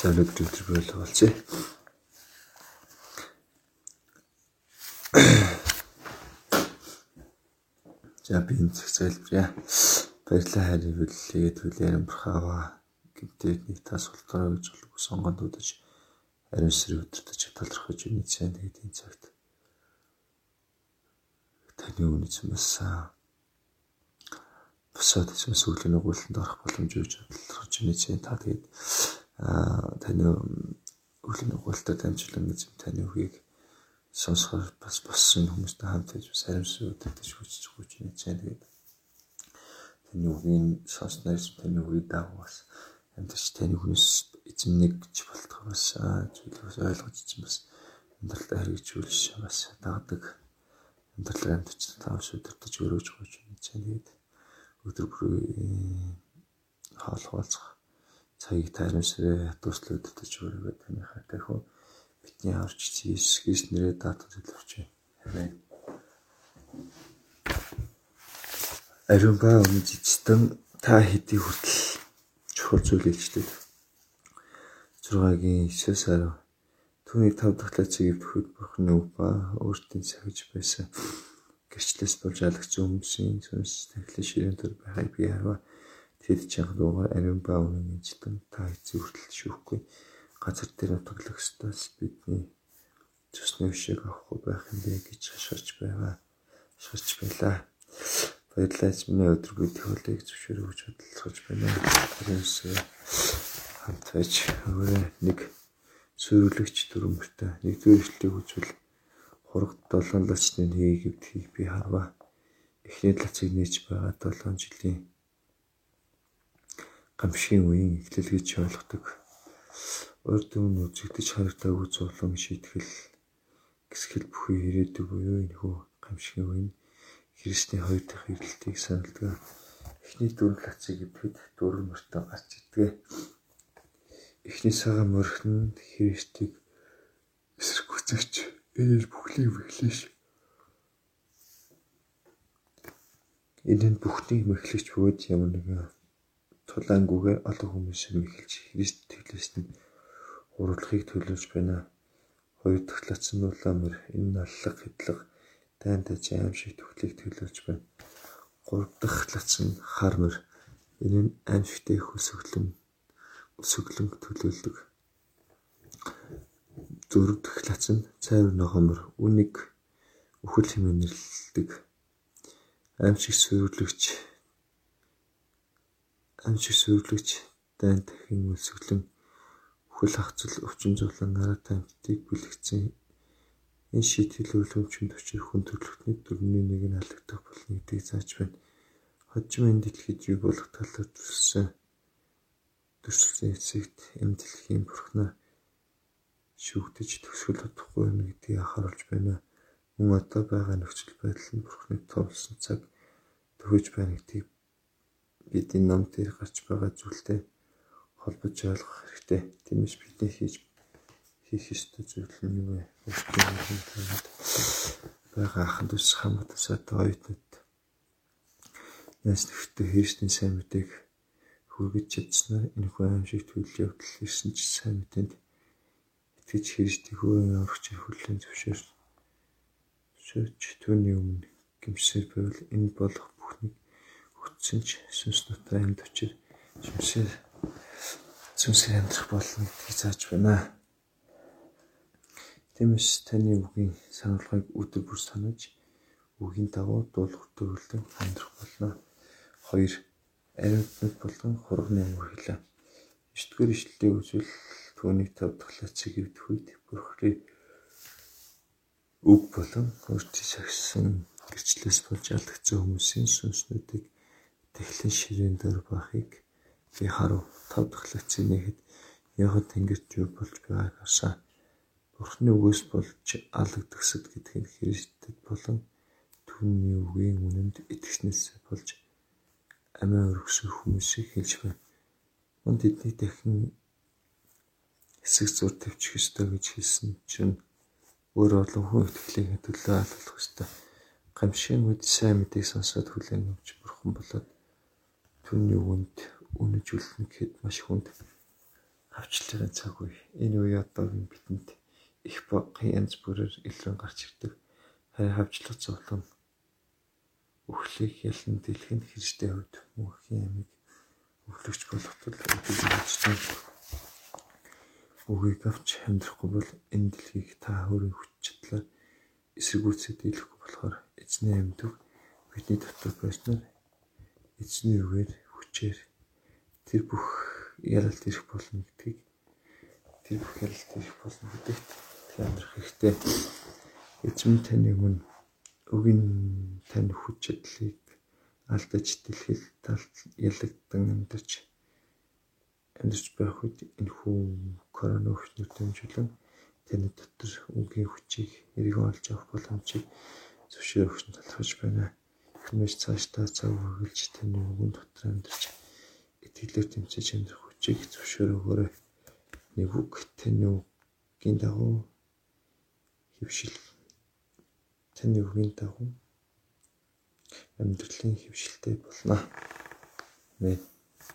За өнөөдөр өдөр бол болцъё. За би энэ цаг зайлбаря. Баярлалаа хайрын бүллээ төлөөр амархаава. Гэмтээ нэг тас ултраа гэж сонгонд удаж ариун сэрэг өдөртөж талархаж үний цаан тэгээд энэ цагт таны үнэс юмсаа босоод эсвэл сүлийн өгүүлэлтэнд орох боломж өгч талархаж үний цаан та тэгээд таны үлийн өгүүлэлтэд дамжуулан эзэм таны үгийг сонсохоор бас боссон хүмүүстэй хамт байж бас аримсрын өдөртөж хүчж хүч цай тэгээд таны үгийн сонсноор таны үгийг дагуу бас амьдч таны хүнээс эзэм нэг ч болтох бас зүйлс ойлгож чинь бас амьдралдаа хэрэгжүүлж бас дагдаг. Амьдрал амьдч таавс өдөртөж өрөөж хүч цай тэгээд өдөр бүр хаал хаалцах цагийг тайрамсрээ хатууслаа өдөртөж өрөөгөө таны хатайх уу бидний аварч Иесус Христ нэрээр даатгаж байна. Амен. Ариун ба өмнө эцэстэн та хэдий хүртэл чухал зүйл илчлээ. 6-гийн 9 сар түүний тав дахь лацгийг бүхэд бурхны үг ба өөртөө сахиж байсан гэрчлээс болж алагч хүмүүсийн сүнс тахлын ширээн төр байхыг би харва. Тэд чанга дуугаар ариун ба өмнө эцэстэн та эцэг хүртэл шүүхгүй газар дээр нутаглах ёстоос бидний цусны өшөөг авахгүй байх юм бэ гэж хашгирч байгаа. Хашгирч байлаа. Баярлалаа миний өдөр бид хөлийг зөвшөөрөв гэж бодлохож байна. Тэрнээс хамт байж өөрөө нэг сөрөглөгч дүрмөртэй нэгдүгээр ишлэлийг үзвэл хурагт долоон лачны нэг гэвдгийг би харваа. Эхний лацыг нээж байгаа 7 жилийн гамшигын үеийн эхлэл гэж ойлгодог урд өмнө үзэгдэж харагдаагүй зовлон шийтгэл гисгэл бүхий ирээдүг буюу энэхүү гамшигын үе нь Христийн хоёр дахь ирэлтийг саналдаг. Эхний дөрвөн лацыг идэхэд дөрвөн мөртөө гарч идгээ. Эхний цагаан мөрхн нь Христийг эсэргүүцэгч энэ бүхнийг мэхлэж энэ бүхнийг мэхлэж бөгөөд ямар нэгэн тулаангүйгээр олон хүмүүсийг мэхэлж Христ тэглэсэн нь уруулахыг төлөвлөж байна. Хоёр дахь лацсан улаамэр энэ аллах хэдлэг дайн дэж аим шиг төгтлийг төлөвлөж байна. Гурав дахь лацсан хармэр энэ нь аим шигтэй хөсөглөн өсөглөн төлөвлөдөг. Дөрөв дахь лацсан цайвар ногоомор үнийг өхөл хэмээн нэрлэдэг. Аим шиг сүйрлэгч аим шиг сүйрлэгч дайн дахин өсөглөн Хөл хагцал өвчин зовлон арга тамхитыг бэлэгцэн энэ шийтгэл үлэмжинд очир хүн төрөлхтний дөрвний нэг нь халагдах болно гэдгийг зааж байна. Хожим энэ дэлхийд юу болох талаар төссөн төсөлсөн эцэгт энэ дэлхийн бурхнаа шүүгдэж төсгөл чадахгүй юм гэдгийг анхааруулж байна. Мөн одоо байгаа нөхцөл байдал нь бурхныг товлсон цаг төгөж байна гэдгийг бидний ном дээр гарч байгаа зүйлтэй холбож ойлгох хэрэгтэй. Тиймээс бидний хийж хийх ёстой зүйл нь юу вэ? байгаа аханд ус хамт усаатай оюутнууд яс нөхдөд Христийн сайн мэдээг хүргэж чадсанаар энэ хүн аимшиг төлөв явдал ирсэн ч сайн мэдээнд итгэж Христийг өөрөө аврагч хүлээн зөвшөөр зөвч түүний өмнө гимсээр байвал энэ болох хүчсэн ч сүнс дотор амьд очир шимсээр сүнсээр амьдрах болно гэдгийг зааж байна. Тиймээс таны үгийн сануулгыг өдөр бүр санаж үгийн дагуу дуулах төрөлтөнд амьдрах болно. 2. Ариутнууд болгон хурганы өнгө хэлээ. 9 дугаар ишлэлийг үзвэл түүнийг тавдглаа цэг өвдөх үед бүрхрээ үг болон өөртөө сагсан гэрчлээс болж алдагдсан хүмүүсийн сүнснүүдийг тэхлэн ширээн дээр бахыг би харав тав дахь лекцийн нэгэд яагаад ингэж юу болж байгааг харсаа. Бурхны үгээс болж алагдагсад гэдэг нь Христэд болон түүний үгийн үнэнд итгэснээс болж амиа өргөсөн хүмүүсийг хэлж байна. Мөн тэдний дахин хэсэг зур тавьчих ёстой гэж хэлсэн чинь өөр олон хүн итгэлийг төлөө алгах ёстой. Гамшийн үед сайн мэдээг сонсоод хүлээн авч бурхан болоод түүний үгэнд үнэж үлдэнэ гэхэд маш хүнд авчлалын цаг үе. Энэ үе одоогийн бидэнд их багын янз бүрээр илрэн гарч ирдэг. Харин хавчлах зовлон өхлийг ялан дэлхийн хэржтэй хувьд мөнхийн амиг өвлөгч болох тул эдгэлжтэй үгийг авч амьдрахгүй бол энэ дэлхийг та өөрийн хүч чадлаар эсэргүүцээд дийлэхгүй болохоор эзний амьд бидний дотор байснаар эзний үгээр хүчээр тэр бүх яралт ирэх болно гэдгийг тэр бүх яралт ирэх болно гэдэгт амьдрах хэрэгтэй. Эзэм таны өмнө өгийн тань хүч чадлыг алдаж дэлхийд талд ялагдсан амьдарч амьдарч байх үед энэ хүү корона өвчнөр дэмжүүлэн таны дотор үгийн хүчийг эргэн олж авах боломжийг зөвшөөрөх нь талархаж байна. Хүмүүс цаашдаа цаг үргэлж таны үгэн дотор амьдарч итгэлээр тэмцэж амьдрах хүчийг зөвшөөрөөгөөрэй. Нэг үг таны үгийн дагуу хөвшил таны үгийн дагуу амьдралын хөвшилтэй болно. Амен.